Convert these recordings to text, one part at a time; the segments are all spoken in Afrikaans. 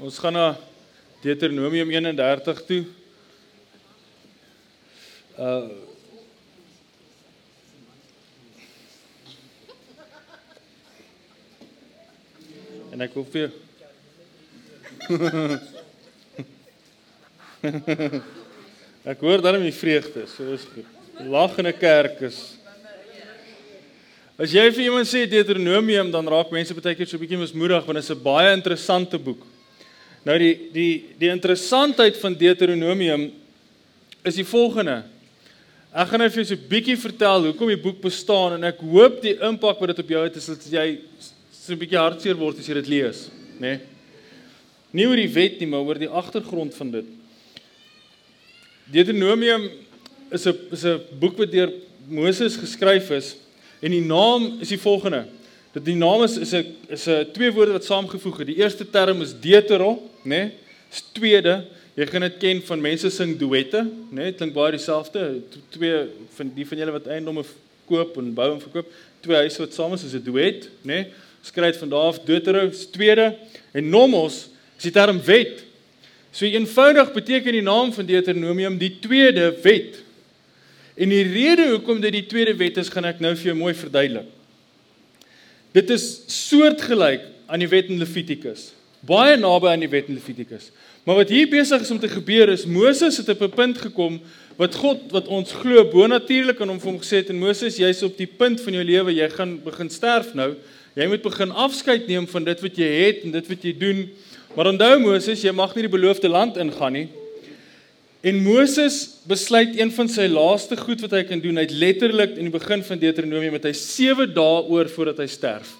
Ons gaan na Deuteronomium 31 toe. Uh En ek hoop vir Ek hoor dan die vreugde, so is goed. Lag in 'n kerk is As jy vir iemand sê Deuteronomium, dan raak mense baie keer so 'n bietjie mismoedig want dit is 'n baie interessante boek. Nou die die die interessantheid van Deuteronomium is die volgende. Ek gaan nou vir jou so 'n bietjie vertel hoekom die boek bestaan en ek hoop die impak wat dit op jou het is dat jy so 'n bietjie hartseer word as jy dit lees, né? Nee? Nie oor die wet nie, maar oor die agtergrond van dit. Deuteronomium is 'n is 'n boek wat deur Moses geskryf is En die naam is die volgende. Dat die naam is is 'n is 'n twee woorde wat saamgevoeg het. Die eerste term is deutero, né? Nee? Is tweede. Jy gaan dit ken van mense sing duette, né? Nee? Klink baie dieselfde. Twee van die van julle wat eiendomme koop en bou en verkoop, twee huise wat saam is, is 'n duet, né? Nee? Skryf van daar af deutero is tweede en nomos is die term wet. So eenvoudig beteken die naam van Deuteronomium die tweede wet. En die rede hoekom dit die tweede wet is, gaan ek nou vir jou mooi verduidelik. Dit is soortgelyk aan die wet in Levitikus. Baie naby aan die wet in Levitikus. Maar wat hier besig is om te gebeur is Moses het op 'n punt gekom wat God wat ons glo bonatuurlik aan hom vir hom gesê het en Moses jy's op die punt van jou lewe jy gaan begin sterf nou. Jy moet begin afskeid neem van dit wat jy het en dit wat jy doen. Maar onthou Moses, jy mag nie die beloofde land ingaan nie. En Moses besluit een van sy laaste goed wat hy kan doen, hy het letterlik in die begin van Deuteronomium met hy 7 dae oor voordat hy sterf.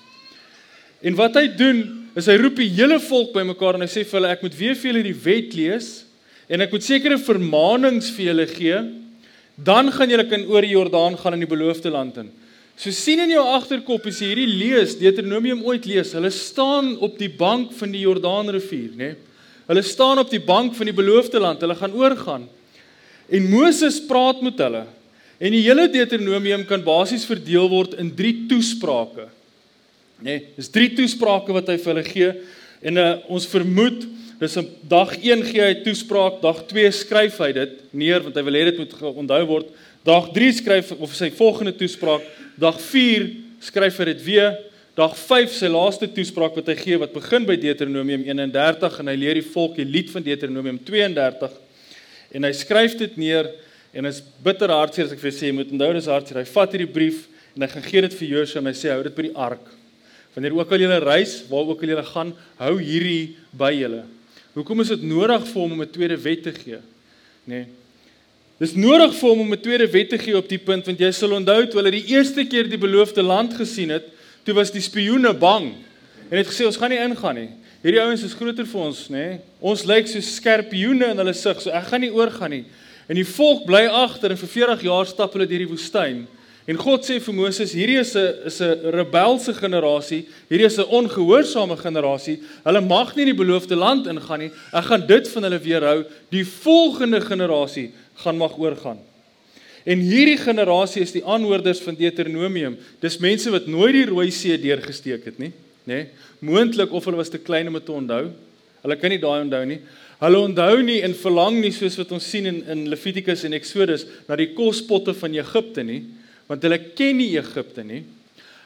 En wat hy doen, is hy roep die hele volk bymekaar en hy sê vir hulle ek moet weer vir julle die wet lees en ek moet sekere vermaanings vir julle gee, dan gaan julle kan oor die Jordaan gaan in die beloofde land in. So sien in jou agterkop as jy hierdie lees, Deuteronomium ooit lees, hulle staan op die bank van die Jordaanrivier, né? Nee? Hulle staan op die bank van die beloofde land. Hulle gaan oorgaan. En Moses praat met hulle. En die hele Deuteronomium kan basies verdeel word in 3 toesprake. Nee, dis 3 toesprake wat hy vir hulle gee. En uh, ons vermoed dis 'n dag 1 gee hy toespraak, dag 2 skryf hy dit neer want hy wil hê dit moet onthou word. Dag 3 skryf of sy volgende toespraak, dag 4 skryf hy dit weer Dag 5 sy laaste toespraak wat hy gee wat begin by Deuteronomium 31 en hy leer die volk die lied van Deuteronomium 32 en hy skryf dit neer en is bitter hartseer as ek vir sê jy moet onthou dis hartseer. Hy vat hierdie brief en hy gaan gee dit vir Josua en hy sê hou dit by die ark. Wanneer ook al julle reis waar ook al julle gaan hou hierdie by julle. Hoekom is dit nodig vir hom om 'n tweede wet te gee? Nê nee. Dis nodig vir hom om 'n tweede wet te gee op die punt want jy sal onthou toe hulle die eerste keer die beloofde land gesien het Toe was die spioene bang en het gesê ons gaan nie ingaan nie. Hierdie ouens is groter vir ons, nê? Ons lyk so skerpioene in hulle sig, so ek gaan nie oorgaan nie. En die volk bly agter en vir 40 jaar stap hulle deur die woestyn. En God sê vir Moses, hierdie is 'n is 'n rebelse generasie, hierdie is 'n ongehoorsame generasie. Hulle mag nie in die beloofde land ingaan nie. Ek gaan dit van hulle weerhou. Die volgende generasie gaan mag oorgaan. En hierdie generasie is die aanhoorders van Deuteronomium. Dis mense wat nooit die Rooi See deurgesteek het nie, nê? Nee? Moontlik of hulle was te klein om dit te onthou. Hulle kan nie daai onthou nie. Hulle onthou nie en verlang nie soos wat ons sien in in Levitikus en Exodus na die kospotte van Egipte nie, want hulle ken nie Egipte nie.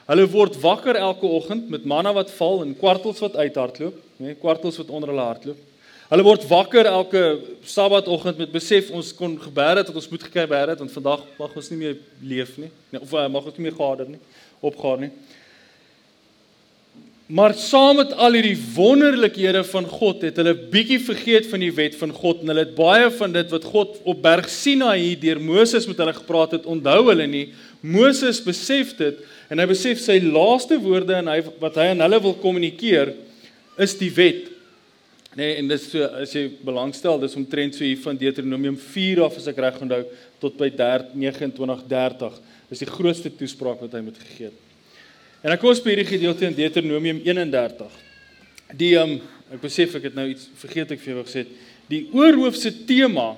Hulle word wakker elke oggend met manna wat val en kwartels wat uithardloop, nê, nee? kwartels wat onder hulle hardloop. Hulle word wakker elke Saterdagoggend met besef ons kon gebeer het dat ons moet gekeer het want vandag mag ons nie meer leef nie. Nee, of uh, mag ons nie meer gader nie, opgaar nie. Maar saam met al hierdie wonderlikhede van God het hulle bietjie vergeet van die wet van God en hulle het baie van dit wat God op Berg Sinaï deur Moses met hulle gepraat het, onthou hulle nie. Moses besef dit en hy besef sy laaste woorde en hy wat hy aan hulle wil kommunikeer is die wet. Nee, en dis so as jy belangstel, dis omtrent so hier van Deuteronomium 4 af as ek reg onthou tot by 29:30. Dis die grootste toespraak wat hy moet gegee het. En ek kom op hierdie gedeelte in Deuteronomium 31. Die um, ek besef ek het nou iets vergeet ek vir jou gesê. Die oorhoofse tema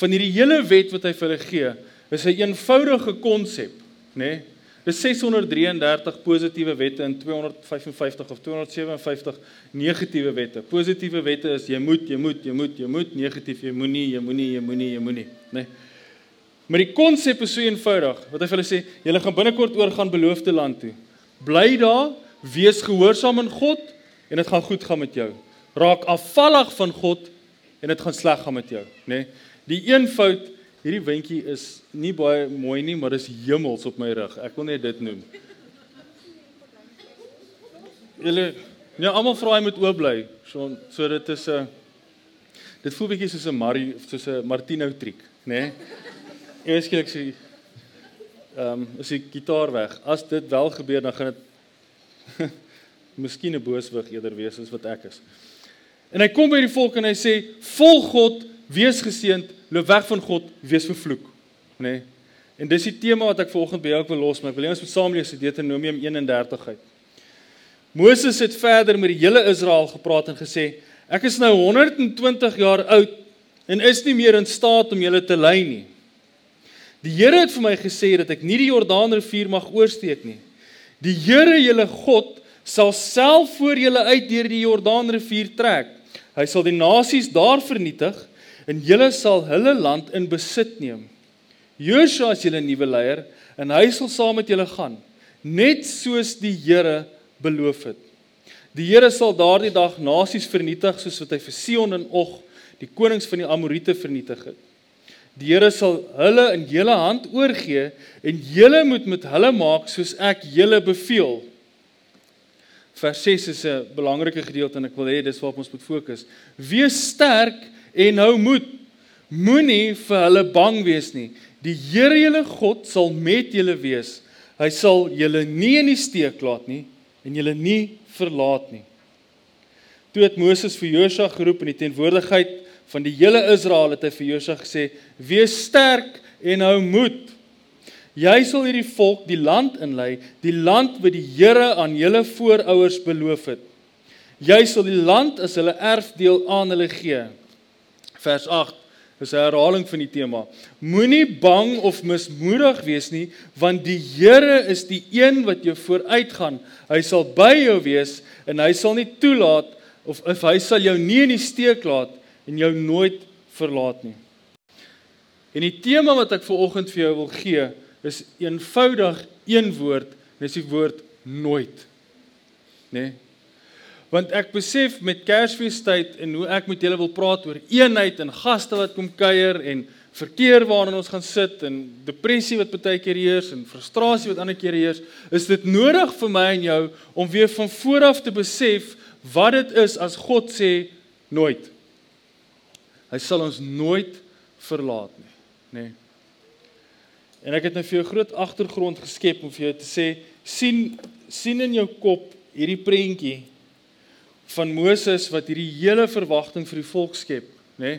van hierdie hele wet wat hy vir hulle gee, is 'n eenvoudige konsep, nê? Nee? Dis 633 positiewe wette en 255 of 257 negatiewe wette. Positiewe wette is jy moet, jy moet, jy moet, jy moet, negatief jy moenie, jy moenie, jy moenie, jy moenie, né? Nee. Maar die konsep is so eenvoudig. Wat hy vir hulle sê, julle gaan binnekort oorgaan beloofde land toe. Bly daar, wees gehoorsaam aan God en dit gaan goed gaan met jou. Raak afvallig van God en dit gaan sleg gaan met jou, né? Nee. Die een fout hierdie windjie is nie baie mooi nie, maar dis hemels op my rug. Ek wil net dit noem. Julle ja, almal vra hy moet oop bly. So so dit is 'n dit voel bietjie soos 'n Marie soos 'n Martino triek, né? Nee? Ewesklik sê ehm um, is die gitaar weg. As dit wel gebeur dan gaan dit miskien 'n booswig eerder wees as wat ek is. En hy kom by die volk en hy sê: "Volg God, wees geseënd, loop weg van God, wees vervloek." Nê? Nee. En dis die tema wat ek vanoggend by jou wil los, maar ek wil hê ons moet saam lees Deuteronomium 31 uit. Moses het verder met die hele Israel gepraat en gesê: "Ek is nou 120 jaar oud en is nie meer in staat om julle te lei nie. Die Here het vir my gesê dat ek nie die Jordaanrivier mag oorsteek nie. Die Here, julle God, sal self voor julle uit deur die Jordaanrivier trek. Hy sal die nasies daar vernietig en julle sal hulle land in besit neem. Joshua is julle nuwe leier en hy sal saam met julle gaan, net soos die Here beloof het. Die Here sal daardie dag nasies vernietig soos wat hy vir Sion en Og, die konings van die Amorite vernietig het. Die Here sal hulle in julle hand oorgee en julle moet met hulle maak soos ek julle beveel. Vers 6 is 'n belangrike gedeelte en ek wil hê dis waarop ons moet fokus. Wees sterk en hou moed. Moenie vir hulle bang wees nie. Die Here julle God sal met julle wees. Hy sal julle nie in die steek laat nie en julle nie verlaat nie. Toe het Moses vir Josua geroep in die teenwoordigheid van die hele Israel het hy vir Josua gesê: "Wees sterk en hou moed." Jy sal hierdie volk die land inlei, die land wat die Here aan julle voorouers beloof het. Jy sal die land as hulle erfdeel aan hulle gee. Vers 8 is 'n herhaling van die tema. Moenie bang of mismoedig wees nie, want die Here is die een wat jou vooruitgaan. Hy sal by jou wees en hy sal nie toelaat of of hy sal jou nie in die steek laat en jou nooit verlaat nie. En die tema wat ek vir oggend vir jou wil gee, is eenvoudig een woord, dis die woord nooit. Né? Nee? Want ek besef met Kersfeestyd en hoe ek met julle wil praat oor eenheid en gaste wat kom kuier en verkeer waarin ons gaan sit en depressie wat baie keer heers en frustrasie wat ander keer heers, is dit nodig vir my en jou om weer van vooraf te besef wat dit is as God sê nooit. Hy sal ons nooit verlaat nie, nê? Nee. En ek het nou vir jou groot agtergrond geskep om vir jou te sê sien sien in jou kop hierdie prentjie van Moses wat hierdie hele verwagting vir die volk skep, nê? Nee,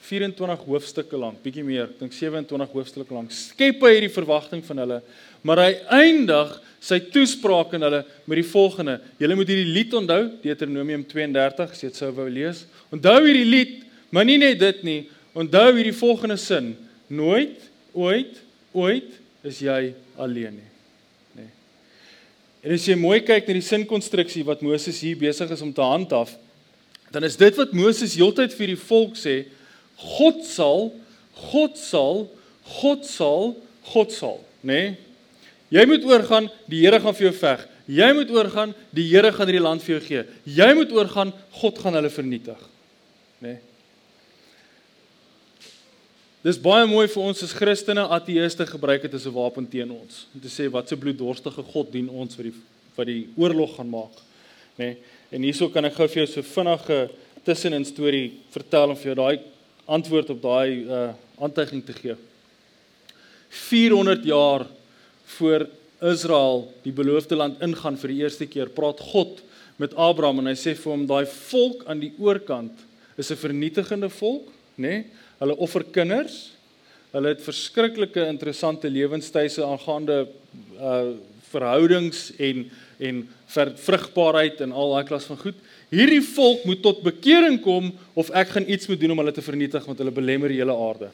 24 hoofstukke lank, bietjie meer, ek dink 27 hoofstukke lank. Skep hy hierdie verwagting van hulle, maar hy eindig sy toespraak aan hulle met die volgende: Julle moet hierdie lied onthou, Deuteronomium 32, as jy dit sou wou lees. Onthou hierdie lied, maar nie net dit nie, onthou hierdie volgende sin: Nooit ooit ooit is jy alleen nie. En as jy mooi kyk na die sinkonstruksie wat Moses hier besig is om te handhaaf, dan is dit wat Moses heeltyd vir die volk sê, God sal, God sal, God sal, God sal, nê? Nee. Jy moet oorgaan, die Here gaan vir jou veg. Jy moet oorgaan, die Here gaan hierdie land vir jou gee. Jy moet oorgaan, God gaan hulle vernietig. Nê? Nee. Dis baie mooi vir ons as Christene ateëste gebruik dit as 'n wapen teen ons. Om te sê wat se bloeddorstige God dien ons vir die wat die oorlog gaan maak. Nê? Nee, en hierso kan ek gou vir jou so vinnige tussenin storie vertel om vir jou daai antwoord op daai uh aantuiging te gee. 400 jaar voor Israel die beloofde land ingaan vir die eerste keer, praat God met Abraham en hy sê vir hom daai volk aan die oorkant is 'n vernietigende volk, nê? Nee? Hulle offer kinders. Hulle het verskriklike interessante lewenstyse aangaande uh verhoudings en en vrugbaarheid en al daai klas van goed. Hierdie volk moet tot bekering kom of ek gaan iets moet doen om hulle te vernietig want hulle belemmer die hele aarde.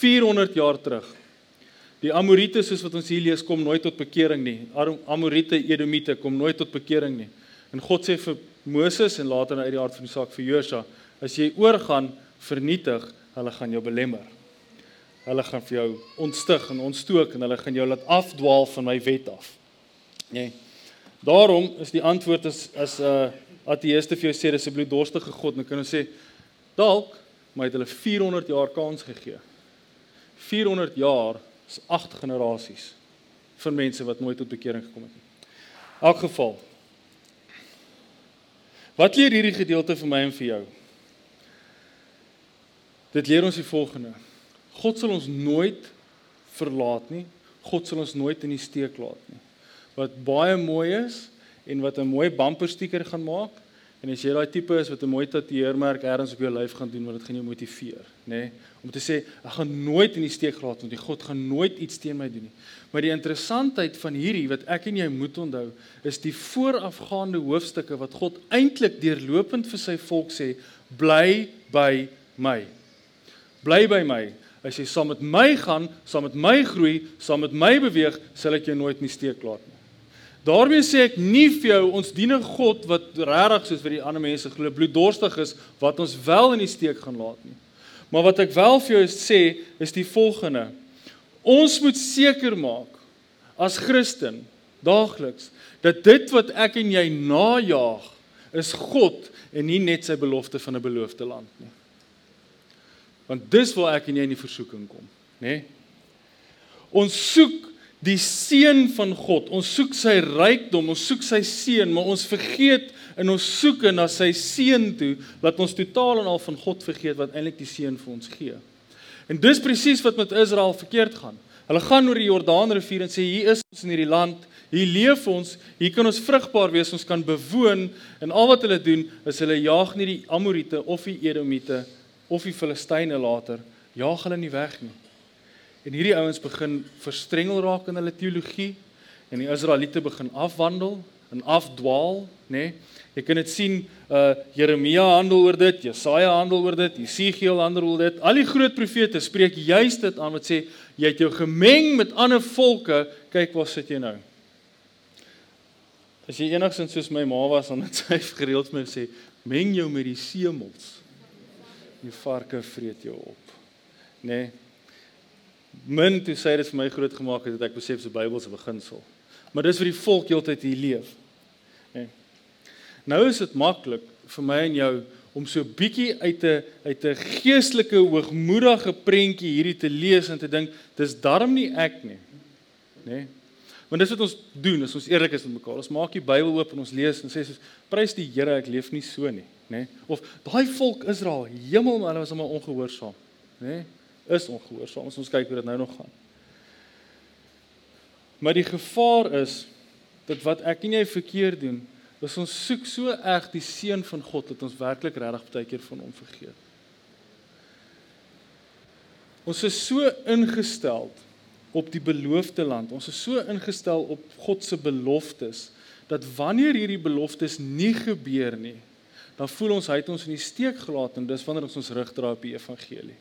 400 jaar terug. Die Amorite soos wat ons hier lees kom nooit tot bekering nie. Amorite, Edomite kom nooit tot bekering nie. En God sê vir Moses en later uit die hart van die saak vir Josua, as jy oorgaan vernietig, hulle gaan jou belemmer. Hulle gaan vir jou ontstig en ontstook en hulle gaan jou laat afdwaal van my wet af. Nee. Daarom is die antwoord as as 'n uh, ateëste vir jou sê dis 'n bloeddorstige God, dan kan ons sê dalk maar het hulle 400 jaar kans gegee. 400 jaar is 8 generasies vir mense wat nooit tot bekering gekom het nie. In elk geval. Wat leer hierdie gedeelte vir my en vir jou? Dit leer ons die volgende. God sal ons nooit verlaat nie. God sal ons nooit in die steek laat nie. Wat baie mooi is en wat 'n mooi bumper sticker gaan maak en as jy daai tipe is wat 'n mooi tatoeëermerk ergens op jou lyf gaan doen want dit gaan jou motiveer, nê? Nee? Om te sê ek gaan nooit in die steek gelaat word nie. God gaan nooit iets teen my doen nie. Maar die interessantheid van hierdie wat ek en jy moet onthou, is die voorafgaande hoofstukke wat God eintlik deurlopend vir sy volk sê, bly by my. Bly by my. As jy saam met my gaan, saam met my groei, saam met my beweeg, sal ek jou nooit in die steek laat nie. Daarmee sê ek nie vir jou ons dien 'n God wat regtig soos vir die ander mense glo bloeddorstig is wat ons wel in die steek gaan laat nie. Maar wat ek wel vir jou sê is die volgende. Ons moet seker maak as Christen daagliks dat dit wat ek en jy najaag is God en nie net sy belofte van 'n beloofde land nie. Want dis waar ek en jy in die versoeking kom, nê? Nee? Ons soek die seën van God. Ons soek sy rykdom, ons soek sy seën, maar ons vergeet in ons soeke na sy seën toe dat ons totaal en al van God vergeet wat eintlik die seën vir ons gee. En dis presies wat met Israel verkeerd gaan. Hulle gaan oor die Jordaanrivier en sê hier is ons in hierdie land, hier leef ons, hier kan ons vrugbaar wees, ons kan bewoon en al wat hulle doen is hulle jaag nie die Amorite of die Edomite of die Filistyne later jaag hulle nie weg nie. En hierdie ouens begin verstrengel raak in hulle teologie en die Israeliete begin afwandel en afdwaal, nê? Nee? Jy kan dit sien, uh Jeremia handel oor dit, Jesaja handel oor dit, Jesegiel handel oor dit. Al die groot profete spreek juist dit aan wat sê jy het jou gemeng met ander volke, kyk waar sit jy nou? As jy enigsins soos my ma was, dan het sy gereeld vir my sê, meng jou met die seemels die varke vreet jou op. Nê? Nee. Min toe sê dit vir my groot gemaak het dat ek besef se Bybelse beginsel. Maar dis vir die volk heeltyd hier leef. Nê. Nee. Nou is dit maklik vir my en jou om so bietjie uit 'n uit 'n geestelike hoogmoedige prentjie hierdie te lees en te dink dis darm nie ek nie. Nê? Nee. Want dis wat ons doen as ons eerlik is met mekaar. Ons maak die Bybel oop en ons lees en sê soos prys die Here, ek leef nie so nie nê? Nee? Of daai volk Israel, hemel maar hulle was almal ongehoorsaam, nê? Nee? Is ongehoorsaam. Ons kyk hoe dit nou nog gaan. Maar die gevaar is dat wat ek en jy verkeerd doen, is ons soek so erg die seën van God dat ons werklik regtig baie keer van hom vergeet. Ons is so ingestel op die beloofde land. Ons is so ingestel op God se beloftes dat wanneer hierdie beloftes nie gebeur nie, dan voel ons hy het ons in die steek gelaat en dis wanneer ons ons rug draai op die evangelie,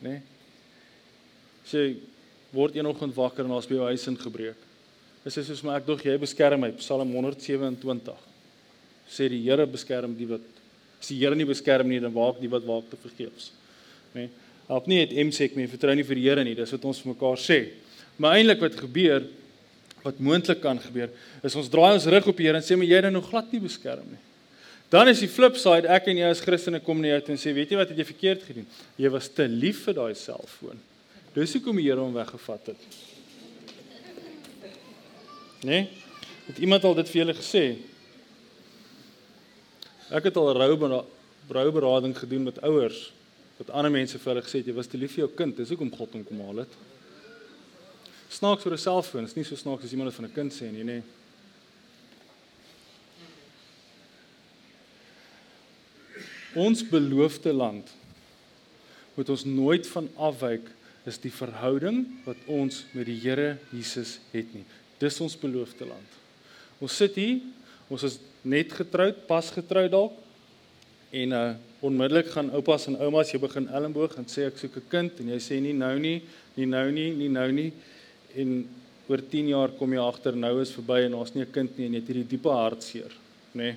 né? Nee? Sê word eenoggend wakker en daar's by jou huis ingebreek. Dis is soos maar ek dog jy beskerm my Psalm 127. Sê die Here beskerm die wat as die Here nie beskerm nie dan waak die wat waak te vergeefs. Né? Nee? Help nie het MSEK nie, vertrou nie vir die Here nie, dis wat ons vir mekaar sê. Maar eintlik wat gebeur wat moontlik kan gebeur is ons draai ons rug op die Here en sê maar jy het nou glad nie beskerm nie. Dan is die flip side, ek en jy as Christene kom nie uit en sê, weet jy wat het jy verkeerd gedoen? Jy was te lief vir daai selfoon. Dis hoekom die Here hom weggevat het. Nee? Het iemand al dit vir julle gesê? Ek het al rou berading gedoen met ouers wat ander mense vir hulle gesê het jy was te lief vir jou kind, dis hoekom God hom kom haal het. Snaaks vir 'n selfoon, is nie so snaaks as iemand dit van 'n kind sê nie, nê? Nee. Ons beloofde land moet ons nooit van afwyk is die verhouding wat ons met die Here Jesus het nie. Dis ons beloofde land. Ons sit hier, ons is net getroud, pas getroud dalk en uh onmiddellik gaan oupas en oumas jy begin elmboog en sê ek soek 'n kind en jy sê nie nou nie, nie nou nie, nie nou nie en oor 10 jaar kom jy agter nou is verby en daar's nie 'n kind nie en jy het hierdie diepe hartseer, nê? Nee.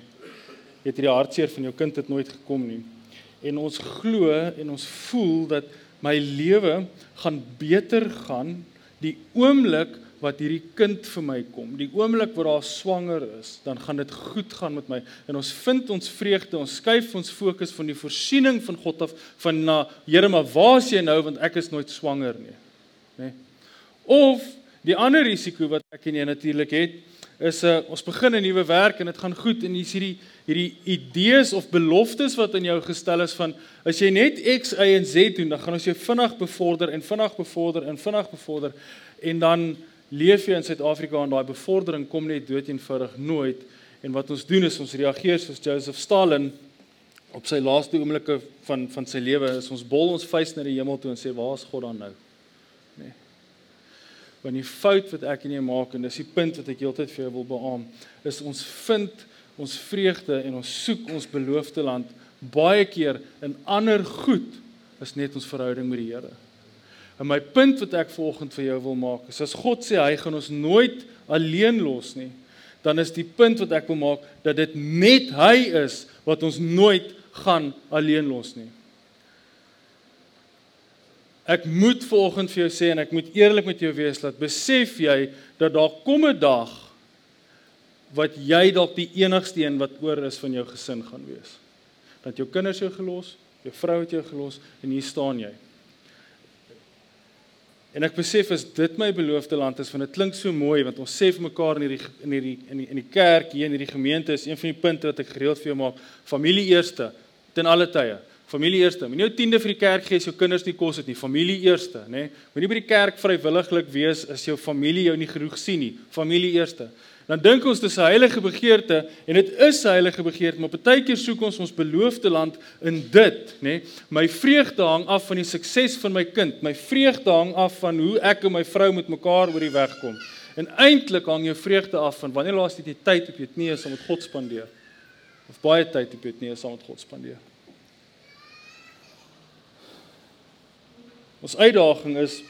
Het hierdie hartseer van jou kind het nooit gekom nie. En ons glo en ons voel dat my lewe gaan beter gaan die oomblik wat hierdie kind vir my kom, die oomblik wat daar swanger is, dan gaan dit goed gaan met my en ons vind ons vreugde, ons skuif ons fokus van die voorsiening van God af van na Here, maar waar is jy nou want ek is nooit swanger nie. Nê? Nee. Of Die ander risiko wat ek en jy natuurlik het, is uh, ons begin 'n nuwe werk en dit gaan goed en hier's hierdie hierdie idees of beloftes wat in jou gestel is van as jy net X, Y en Z doen, dan gaan ons jou vinnig bevorder en vinnig bevorder en vinnig bevorder en dan leef jy in Suid-Afrika en daai bevordering kom net dood eenvoudig nooit en wat ons doen is ons reageer soos Joseph Stalin op sy laaste oomblikke van van sy lewe is ons bol ons vuis na die hemel toe en sê waar is God dan nou? Want die fout wat ek en jy maak en dis die punt wat ek heeltyd vir jou wil beamoen is ons vind ons vreugde en ons soek ons beloofde land baie keer in ander goed is net ons verhouding met die Here. En my punt wat ek volgende vir jou wil maak is as God sê hy gaan ons nooit alleen los nie, dan is die punt wat ek wil maak dat dit net hy is wat ons nooit gaan alleen los nie. Ek moet vanoggend vir jou sê en ek moet eerlik met jou wees dat besef jy dat daar kom 'n dag wat jy dalk die enigste een wat oor is van jou gesin gaan wees. Dat jou kinders jou gelos, jou vrou het jou gelos en hier staan jy. En ek besef as dit my beloofde land is, want dit klink so mooi want ons sê vir mekaar in hierdie in hierdie in die in die kerk hier in hierdie gemeente is een van die punte wat ek gereeld vir jou maak, familie eerste ten alle tye. Familie eerste. Moenie jou tiende vir die kerk gee as jou kinders nie kos het nie. Familie eerste, nê? Nee? Moenie by die kerk vrywilliglik wees as jou familie jou nie genoeg sien nie. Familie eerste. Dan dink ons dis 'n heilige begeerte en dit is 'n heilige begeerte, maar partykeer soek ons ons beloofde land in dit, nê? Nee? My vreugde hang af van die sukses van my kind. My vreugde hang af van hoe ek en my vrou met mekaar oor die weg kom. En eintlik hang jou vreugde af van wanneer laas jy tyd op jou knieë saam met God spandeer. Of baie tyd op jou knieë saam met God spandeer. Ons uitdaging is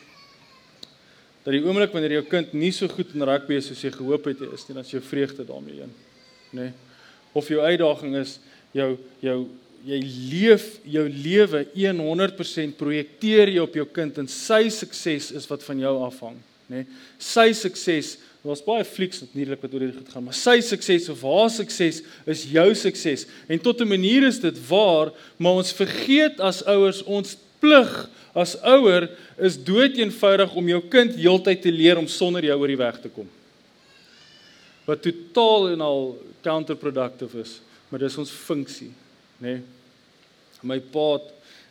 dat die oomblik wanneer jou kind nie so goed in rugby is soos jy gehoop het is nie, dan is jou vreugde daarmee heen. Nê? Nee? Of jou uitdaging is jou jou jy leef jou lewe 100% projekteer jy op jou kind en sy sukses is wat van jou afhang, nê? Nee? Sy sukses, daar's baie flieks natuurlik wat oor dit gaan, maar sy sukses of haar sukses is jou sukses. En tot 'n manier is dit waar, maar ons vergeet as ouers ons plig as ouer is dood eenvoudig om jou kind heeltyd te leer om sonder jou oor die weg te kom. Wat totaal en al counterproductive is, maar dis ons funksie, nê? Nee. My pa,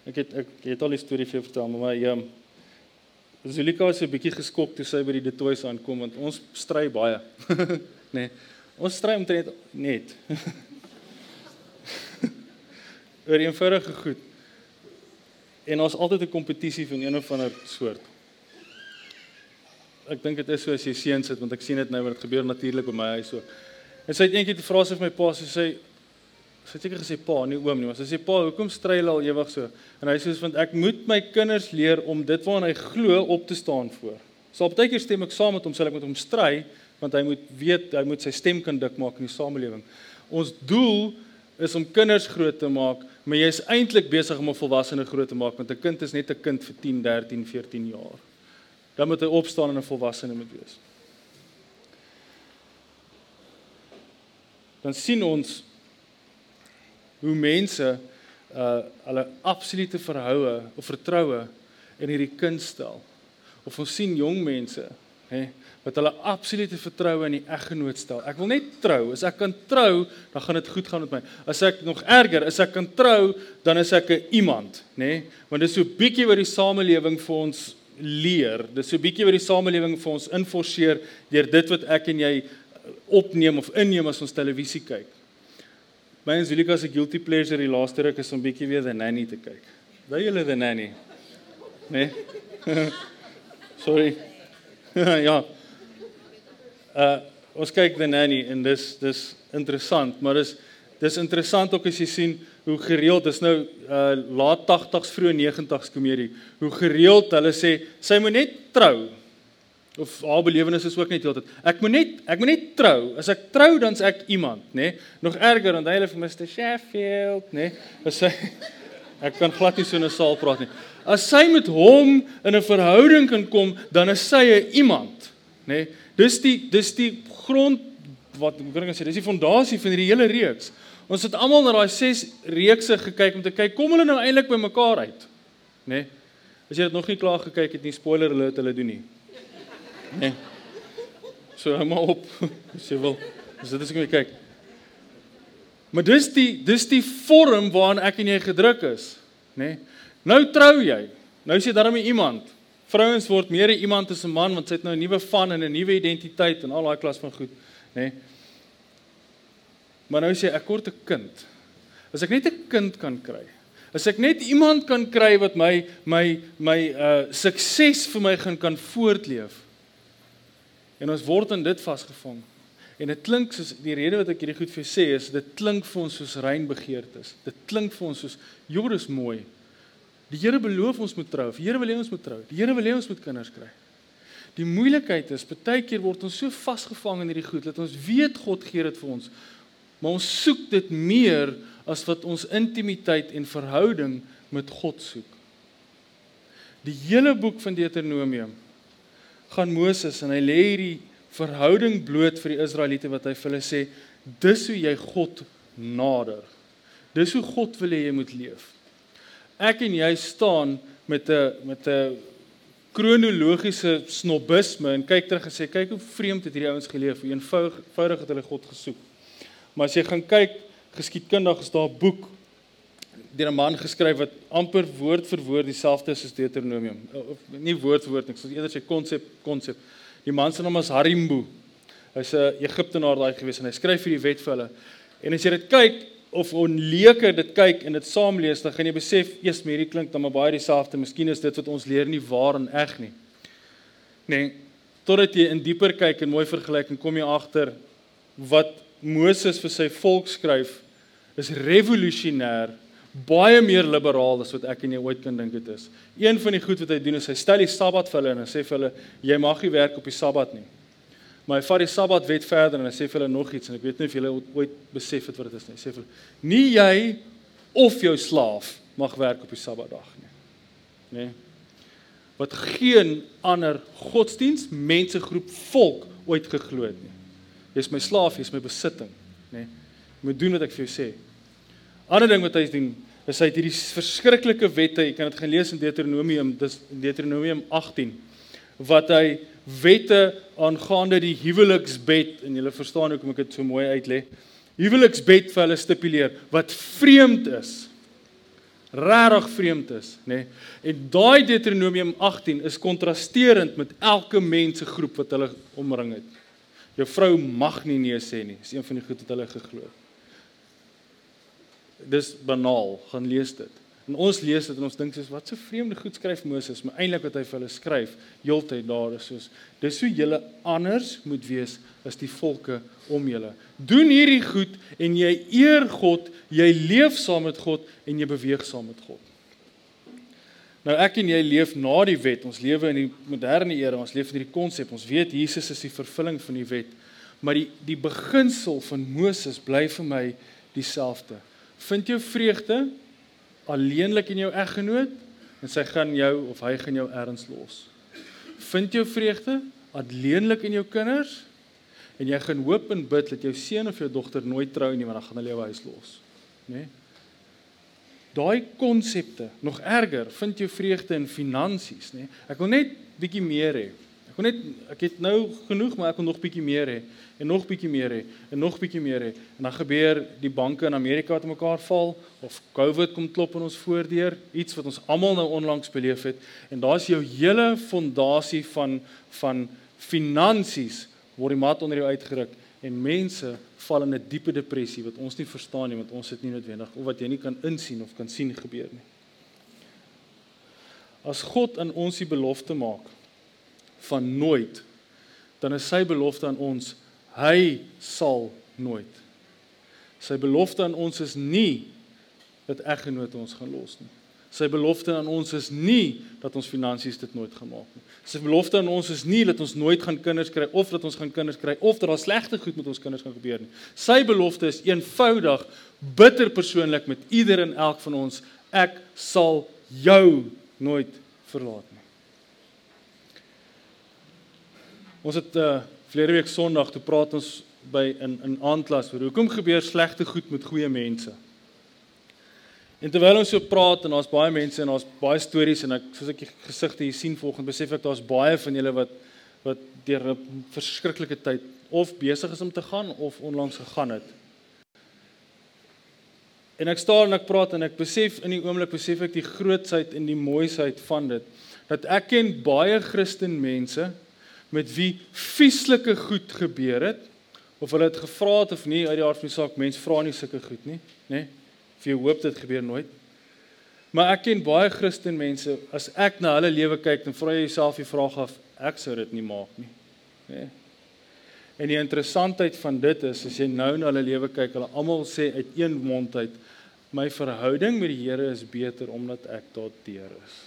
ek het ek, ek het al die storie vir jou vertel, maar my ehm um, Zulika was 'n bietjie geskok toe sy by die Detoys aankom want ons stry baie. nê? Nee. Ons stry omtrent net. oor eenvoudige goed. En ons altyd 'n kompetisie van een of ander soort. Ek dink dit is so as jy seuns sit want ek sien dit nou wat dit gebeur natuurlik by my huis so. En sy het eendag die vrae vir my pa sê sy sy het seker gesê pa, nie oom nie, sy sê pa, hoekom stry hulle al ewig so? En hy sê soos want ek moet my kinders leer om dit waarna hy glo op te staan voor. So op baie keer stem ek saam met hom, sal ek met hom stry want hy moet weet hy moet sy stem kan dik maak in die samelewing. Ons doel is om kinders groot te maak, maar jy is eintlik besig om 'n volwassene groot te maak want 'n kind is net 'n kind vir 10, 13, 14 jaar. Dan moet hy opstaan en 'n volwassene moet wees. Dan sien ons hoe mense uh hulle absolute verhoue of vertroue in hierdie kind stel. Of ons sien jong mense, hè, wat hulle absolute vertroue in die eggenoot stel. Ek wil net trou. As ek kan trou, dan gaan dit goed gaan met my. As ek nog erger, as ek kan trou, dan is ek 'n iemand, nê? Want dis so bietjie wat die samelewing vir ons leer. Dis so bietjie wat die samelewing vir ons inforceer deur dit wat ek en jy opneem of inneem as ons televisie kyk. My en Zulika se guilty pleasure die laaste ruk is om bietjie weer The Nanny te kyk. Daai julle The Nanny. Nee? Sorry. ja. Uh ons kyk The Nanny en dis dis interessant, maar dis dis interessant ook as jy sien hoe gereeld is nou uh laat 80s vroeë 90s komedie. Hoe gereeld hulle sê sy moet net trou. of haar belewenis is ook net heeltyd. Ek moet net ek moet net trou. As ek trou dan's ek iemand, nê? Nee? Nog erger dan hulle vir Mr Sheffield, nê? Nee? As sy ek kan glad nie so 'n saal praat nie. As sy met hom in 'n verhouding kan kom, dan is sy 'n iemand, nê? Nee? Dis die dis die grond wat kan ek sê? Dis die fondasie van hierdie hele reeks. Ons het almal na daai 6 reekse gekyk om te kyk kom hulle nou eintlik by mekaar uit, nê? Nee? As jy dit nog nie klaar gekyk het nie, spoiler alert, hulle doen nie. Nee. So hou maar op as jy wil. Dis dit as ek kyk. Maar dis die dis die vorm waarin ek en jy gedruk is, nê? Nee. Nou trou jy. Nou sê daarmee iemand. Vrouens word meer 'n iemand as 'n man want sy het nou 'n nuwe van en 'n nuwe identiteit en al daai klas van goed, nê? Nee. Maar nou sê ek kort 'n kind. As ek net 'n kind kan kry. As ek net iemand kan kry wat my my my uh sukses vir my gaan kan voortleef. En ons word in dit vasgevang. En dit klink soos die rede wat ek hierdie goed vir sê is dit klink vir ons soos rein begeertes. Dit klink vir ons soos jord is mooi. Die Here beloof ons moet trou. Die Here wil hê ons moet trou. Die Here wil hê ons moet kinders kry. Die moeilikheid is baie keer word ons so vasgevang in hierdie goed dat ons weet God gee dit vir ons. Maar ons soek dit meer as wat ons intimiteit en verhouding met God soek. Die hele boek van Deuteronomium gaan Moses en hy lê hierdie verhouding bloot vir die Israeliete wat hy vir hulle sê dis hoe jy God nader. Dis hoe God wil hê jy moet leef. Ek en jy staan met 'n met 'n kronologiese snobisme en kyk terug en sê kyk hoe vreemd het hierdie ouens geleef, hoe eenvoudig het hulle God gesoek. Maar as jy gaan kyk geskiedkundig is daar 'n boek deur 'n man geskryf wat amper woord vir woord dieselfde is as Deuteronomium. Of nie woord vir woord nie, soos eerder sê konsep konsep. Die man se naam is Harimbu. Hy's 'n Egiptenaar daai gewees en hy skryf hierdie wet vir hulle. En as jy dit kyk of onleuke dit kyk en dit saamlees, dan gaan jy besef, eers maar hierdie klink dan maar baie dieselfde. Miskien is dit wat ons leer nie waar en eg nie. Nee, totdat jy in dieper kyk en mooi vergelyk en kom jy agter wat Moses vir sy volk skryf is revolusionêr baie meer liberaal as wat ek en jy ooit kan dink dit is. Een van die goed wat hy doen is hy stel die Sabbat vir hulle en hy sê vir hulle jy mag nie werk op die Sabbat nie. Maar hy vat die Sabbat wet verder en hy sê vir hulle nog iets en ek weet nie of julle ooit besef het wat dit is nie. Hy sê vir hulle nie jy of jou slaaf mag werk op die Sabbatdag nie. Nê? Wat geen ander godsdiens, mensegroep, volk ooit geglo het nie. Jy's my slaaf, jy's my besitting, nê? Jy moet doen wat ek vir jou sê. Ander ding wat hy doen, is het hierdie verskriklike wette, jy kan dit gaan lees in Deuteronomium, dis Deuteronomium 18, wat hy wette aangaande die huweliksbed en julle verstaan hoekom ek dit so mooi uitlê. Huweliksbed vir hulle stipuleer wat vreemd is. Regtig vreemd is, nê? Nee? En daai Deuteronomium 18 is kontrasterend met elke mensegroep wat hulle omring het. Jou vrou mag nie nee sê nie. Dis een van die goed wat hulle geglo het dis banaal, gaan lees dit. En ons lees dit en ons dink soos wat so vreemde goed skryf Moses, maar eintlik wat hy vir hulle skryf, heeltyd daar is soos dis hoe julle anders moet wees as die volke om julle. Doen hierdie goed en jy eer God, jy leef saam met God en jy beweeg saam met God. Nou ek en jy leef na die wet. Ons lewe in die moderne era. Ons leef in hierdie konsep. Ons weet Jesus is die vervulling van die wet. Maar die die beginsel van Moses bly vir my dieselfde. Vind jou vreugde alleenlik in jou eggenoot en sy gaan jou of hy gaan jou erns los. Vind jou vreugde alleenlik in jou kinders en jy gaan hoop en bid dat jou seun of jou dogter nooit trou nie want dan gaan hulle jou huis los, né? Nee? Daai konsepte, nog erger, vind jou vreugde in finansies, né? Nee? Ek wil net bietjie meer hê. Ek wil net ek het nou genoeg, maar ek wil nog bietjie meer hê en nog bietjie meer hê en nog bietjie meer hê. En dan gebeur die banke in Amerika wat mekaar val of COVID kom klop in ons voordeur, iets wat ons almal nou onlangs beleef het en daar's jou hele fondasie van van finansies word die mat onder jou uitgeruk en mense val in 'n diepe depressie wat ons nie verstaan nie want ons het nie noodwendig of wat jy nie kan insien of kan sien gebeur nie. As God aan ons die belofte maak van nooit dan is sy belofte aan ons Hy sal nooit. Sy belofte aan ons is nie dat eggenoot ons gaan los nie. Sy belofte aan ons is nie dat ons finansies dit nooit gaan maak nie. Sy belofte aan ons is nie dat ons nooit gaan kinders kry of dat ons gaan kinders kry of dat daar slegte goed met ons kinders gaan gebeur nie. Sy belofte is eenvoudig bitter persoonlik met ieder en elk van ons. Ek sal jou nooit verlaat nie. Ons het uh verlede week Sondag toe praat ons by in in aandklas oor hoekom gebeur slegte goed met goeie mense. En terwyl ons so praat en daar's baie mense en daar's baie stories en ek soos ek die gesigte hier sien volgens besef ek daar's baie van julle wat wat deur 'n verskriklike tyd of besig is om te gaan of onlangs gegaan het. En ek staan en ek praat en ek besef in die oomblik besef ek die grootsheid en die mooisheid van dit dat ek ken baie Christen mense met wie vieslike goed gebeur het of hulle het gevra het of nie uit die hart van die saak mense vra nie sulke goed nie nê vir jou hoop dit gebeur nooit. Maar ek ken baie Christen mense as ek na hulle lewe kyk dan vra jy jouself die vraag af ek sou dit nie maak nie nê en die interessantheid van dit is as jy nou na hulle lewe kyk hulle almal sê uit een mond uit my verhouding met die Here is beter omdat ek daardeur is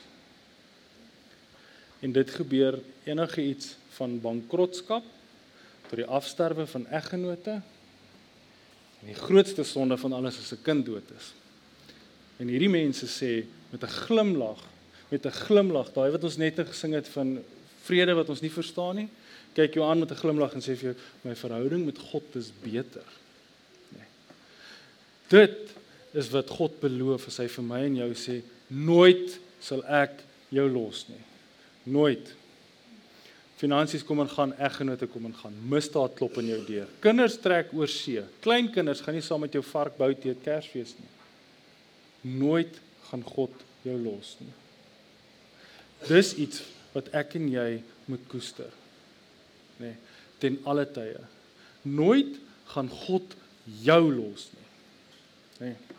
en dit gebeur enige iets van bankrotskap tot die afsterwe van eggenote. En die grootste sonde van alles is 'n kind dood is. En hierdie mense sê met 'n glimlag, met 'n glimlag, daai wat ons net gesing het van vrede wat ons nie verstaan nie, kyk jou aan met 'n glimlag en sê vir jou my verhouding met God is beter. Nee. Dit is wat God beloof as hy vir my en jou sê nooit sal ek jou los nie. Nooit. Finansies kom en gaan, eggenote kom en gaan. Misdaad klop aan jou deur. Kinders trek oor see. Klein kinders gaan nie saam met jou vark bou te Kersfees nie. Nooit gaan God jou los nie. Dis iets wat ek en jy moet koester. Nê, nee, ten alle tye. Nooit gaan God jou los nie. Nê. Nee.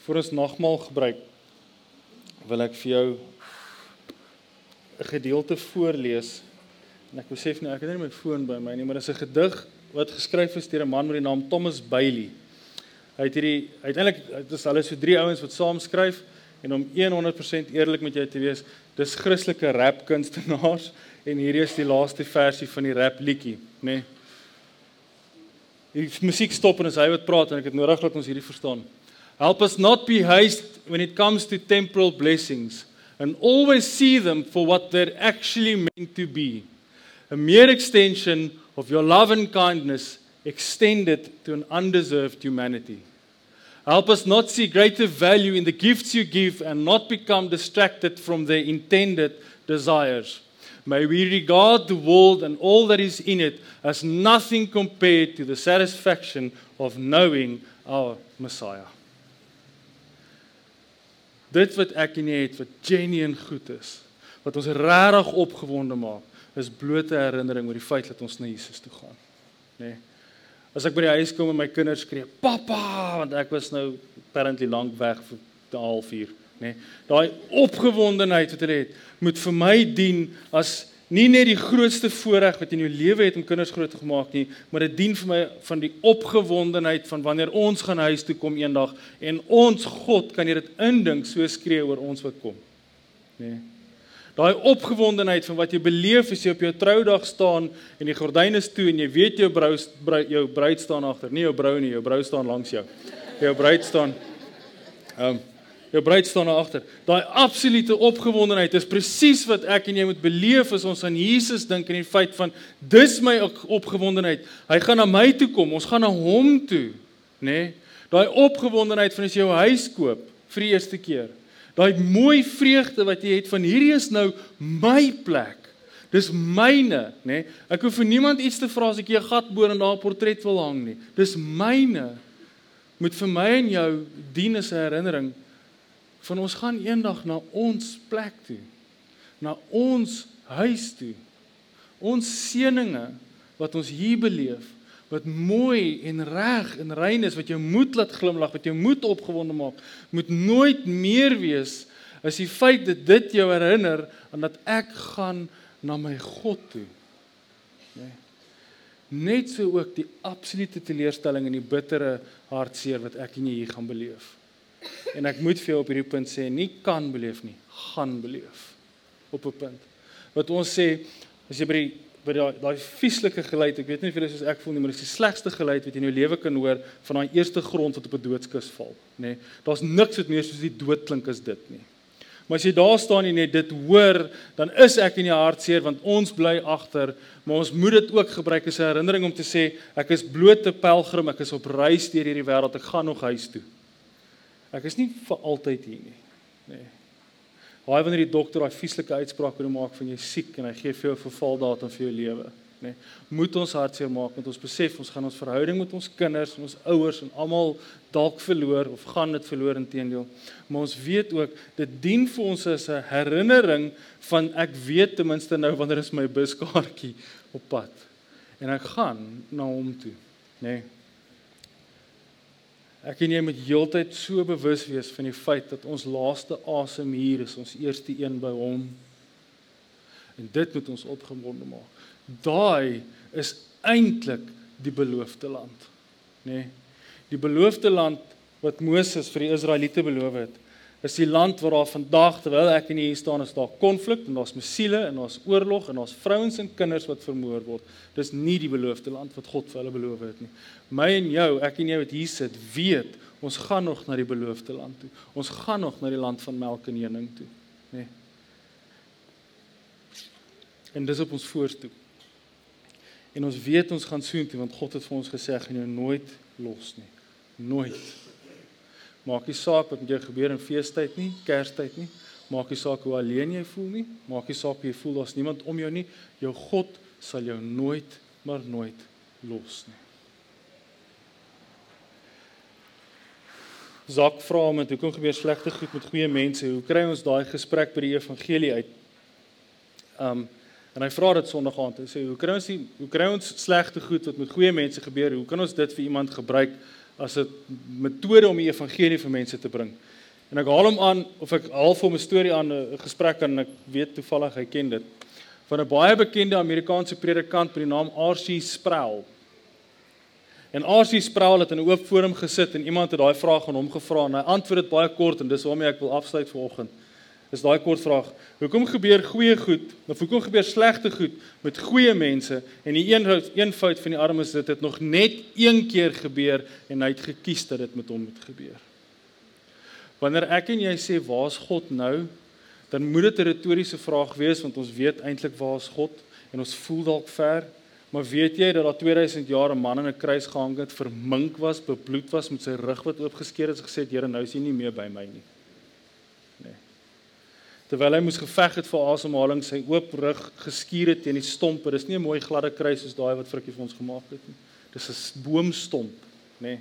Vir ons nagmaal gebruik wil ek vir jou 'n gedeelte voorlees. En ek besef nou ek het nie my foon by my nie, maar dit is 'n gedig wat geskryf is deur 'n man met die naam Thomas Bailey. Hy het hierdie uiteindelik dit is hulle so drie ouens wat saam skryf en om 100% eerlik met jou te wees, dis Christelike rap kunstenaars en hierdie is die laaste versie van die rap liedjie, nê. Nee. Die musiek stop en as hy wat praat en ek het nodig dat ons hierdie verstaan. Help us not be haste when it comes to temporal blessings and always see them for what they're actually meant to be a mere extension of your love and kindness extended to an undeserved humanity. Help us not see greater value in the gifts you give and not become distracted from their intended desires. May we regard the world and all that is in it as nothing compared to the satisfaction of knowing our Messiah. Dit wat ek en jy het wat genuine goed is, wat ons regtig opgewonde maak, is blote herinnering oor die feit dat ons na Jesus toe gaan. Nê? Nee. As ek by die huis kom en my kinders skree, "Pappa," want ek was nou apparently lank weg vir 'n halfuur, nê. Nee. Daai opgewondenheid wat hulle het, moet vir my dien as nie net die grootste voorreg wat in jou lewe het om kinders groot te maak nie, maar dit dien vir my van die opgewondenheid van wanneer ons gaan huis toe kom eendag en ons God kan jy dit indink so skree oor ons wat kom. Nê. Nee. Daai opgewondenheid van wat jy beleef as jy op jou troudag staan en die gordyne is toe en jy weet jou brou jou bruid staan agter, nie jou brou nie, jou brou staan langs jou. Jou bruid staan ehm um, jou bruid staan daar agter. Daai absolute opgewondenheid is presies wat ek en jy moet beleef as ons aan Jesus dink en die feit van dis my opgewondenheid. Hy gaan na my toe kom. Ons gaan na hom toe, nê? Nee? Daai opgewondenheid van as jy jou huis koop vir die eerste keer. Daai mooi vreugde wat jy het van hierdie is nou my plek. Dis myne, nê? Nee? Ek hoef vir niemand iets te vra as ek 'n gat boor en daar 'n portret wil hang nie. Dis myne. Moet vir my en jou dien as 'n herinnering van ons gaan eendag na ons plek toe. Na ons huis toe. Ons seëninge wat ons hier beleef, wat mooi en reg en rein is, wat jou moed laat glimlag, wat jou moed opgewonde maak, moet nooit meer wees as die feit dat dit jou herinner aan dat ek gaan na my God toe. Nee. Net so ook die absolute teleurstelling en die bittere hartseer wat ek en jy hier gaan beleef. En ek moet vir jou op hierdie punt sê, nie kan beleef nie, gaan beleef. Op 'n punt. Wat ons sê, as jy by die by daai daai vieslike geluid, ek weet nie of jy soos ek voel nie, maar dit is die slegste geluid wat jy in jou lewe kan hoor van daai eerste grond wat op 'n doodskus val, nê. Nee, Daar's niks wat meer soos die dood klink as dit nie. Maar as jy daar staan en net dit hoor, dan is ek in jou hart seer want ons bly agter, maar ons moet dit ook gebruik as 'n herinnering om te sê ek is blote pelgrim, ek is op reis deur hierdie wêreld, ek gaan nog huis toe. Ek is nie vir altyd hier nie. Nê. Nee. Haai wanneer die dokter daai vieslike uitspraak oor maak van jy siek en hy gee vir jou 'n vervaldatum vir jou lewe, nê. Nee. Moet ons hartseer maak want ons besef ons gaan ons verhouding met ons kinders en ons ouers en almal dalk verloor of gaan dit verloor intedeel. Maar ons weet ook dit dien vir ons as 'n herinnering van ek weet ten minste nou wanneer is my buskaartjie op pad en ek gaan na hom toe, nê. Nee. Ek en jy moet heeltyd so bewus wees van die feit dat ons laaste asem hier is, ons eerste een by hom. En dit moet ons opgewonde maak. Daai is eintlik die beloofde land, nê? Nee, die beloofde land wat Moses vir die Israeliete beloof het is die land waar daar vandag terwyl ek en jy hier staan is daar konflik en daar's musiele en daar's oorlog en daar's vrouens en kinders wat vermoor word. Dis nie die beloofde land wat God vir hulle beloof het nie. My en jou, ek en jy wat hier sit, weet ons gaan nog na die beloofde land toe. Ons gaan nog na die land van melk en honing toe, nê. Nee. En dis op ons voorstoep. En ons weet ons gaan soontoe want God het vir ons gesê gaan jou nooit los nie. Nooit. Maak nie saak wat met jou gebeur in feestyd nie, Kerstyd nie. Maak nie saak hoe alleen jy voel nie. Maak nie saak jy voel daar's niemand om jou nie. Jou God sal jou nooit maar nooit los nie. Zak vra hom met hoekom gebeur slegte goed met goeie mense? Hoe kry ons daai gesprek by die evangelie uit? Um en hy vra dit Sondag aand. Hy sê, "Hoe kry ons die hoe kry ons slegte goed wat met goeie mense gebeur? Hoe kan ons dit vir iemand gebruik?" As 'n metode om die evangelie vir mense te bring. En ek haal hom aan of ek haal vir hom 'n storie aan 'n gesprek en ek weet toevallig hy ken dit van 'n baie bekende Amerikaanse predikant met die naam R.C. Sproul. En R.C. Sproul het in 'n oop forum gesit en iemand het daai vraag aan hom gevra en hy antwoord dit baie kort en dis waarmee ek wil afsluit vir oggend is daai kort vraag. Hoekom gebeur goeie goed of hoekom gebeur slegte goed met goeie mense en die een een fout van die armes dit het nog net een keer gebeur en hy het gekies dat dit met hom moet gebeur. Wanneer ek en jy sê waar's God nou, dan moet dit 'n retoriese vraag wees want ons weet eintlik waar's God en ons voel dalk ver, maar weet jy dat daar 2000 jaar 'n man in 'n kruis gehang het, vermink was, bebloed was met sy rug wat oopgeskeer is, gesê het Here, nou is jy nie meer by my nie terwyl hy moes geveg het vir asemhaling, sy oop rug geskuur het teen die stompe. Dis nie 'n mooi gladde kruis soos daai wat Frikkie vir ons gemaak het nie. Dis 'n boomstomp, nê. Nee.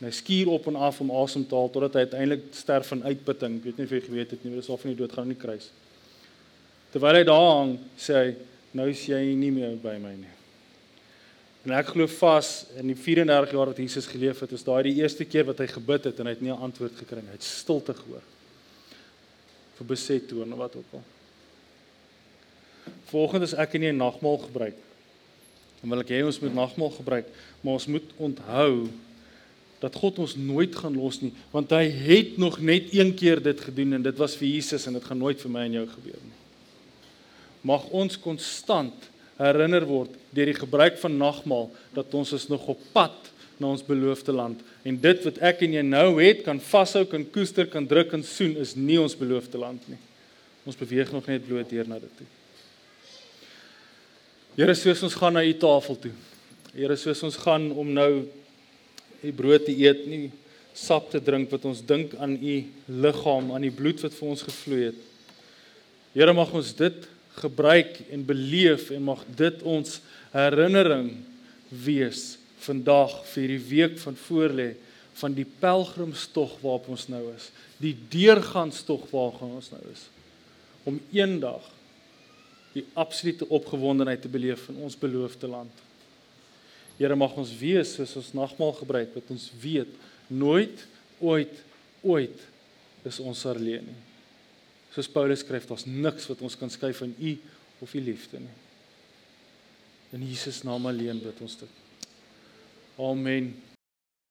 Hy skuur op en af om asem te haal totdat hy uiteindelik sterf van uitputting. Ek weet nie of jy geweet het nie, maar dis of hy nie dood gaan in die kruis. Terwyl hy daar hang, sê hy, nou is jy nie meer by my nie. En ek glo vas in die 34 jaar wat Jesus geleef het, is daai die eerste keer wat hy gebid het en hy het nie 'n antwoord gekry nie. Hy het stilte gehoor vir beset toon of wat ook al. Volgens ek en jy nagmaal gebruik. En wil ek hê ons moet nagmaal gebruik, maar ons moet onthou dat God ons nooit gaan los nie, want hy het nog net een keer dit gedoen en dit was vir Jesus en dit gaan nooit vir my en jou gebeur nie. Mag ons konstant herinner word deur die gebruik van nagmaal dat ons is nog op pad na ons beloofde land. En dit wat ek en jy nou het, kan vashou, kan koester, kan druk en soen is nie ons beloofde land nie. Ons beweeg nog net bloot deur na dit toe. Here, soos ons gaan na u tafel toe. Here, soos ons gaan om nou u brood te eet, nie sap te drink wat ons dink aan u liggaam, aan die bloed wat vir ons gevloei het. Here, mag ons dit gebruik en beleef en mag dit ons herinnering wees vandag vir die week van voorlê van die pelgrimstog waarop ons nou is, die deurganstog waarop ons nou is om eendag die absolute opgewondenheid te beleef in ons beloofde land. Here mag ons wees soos ons nagmaal gebruik wat ons weet nooit ooit ooit is ons alleen nie. Soos Paulus skryf, daar's niks wat ons kan skei van u of u liefde nie. In Jesus naam alleen bid ons dit. Amen.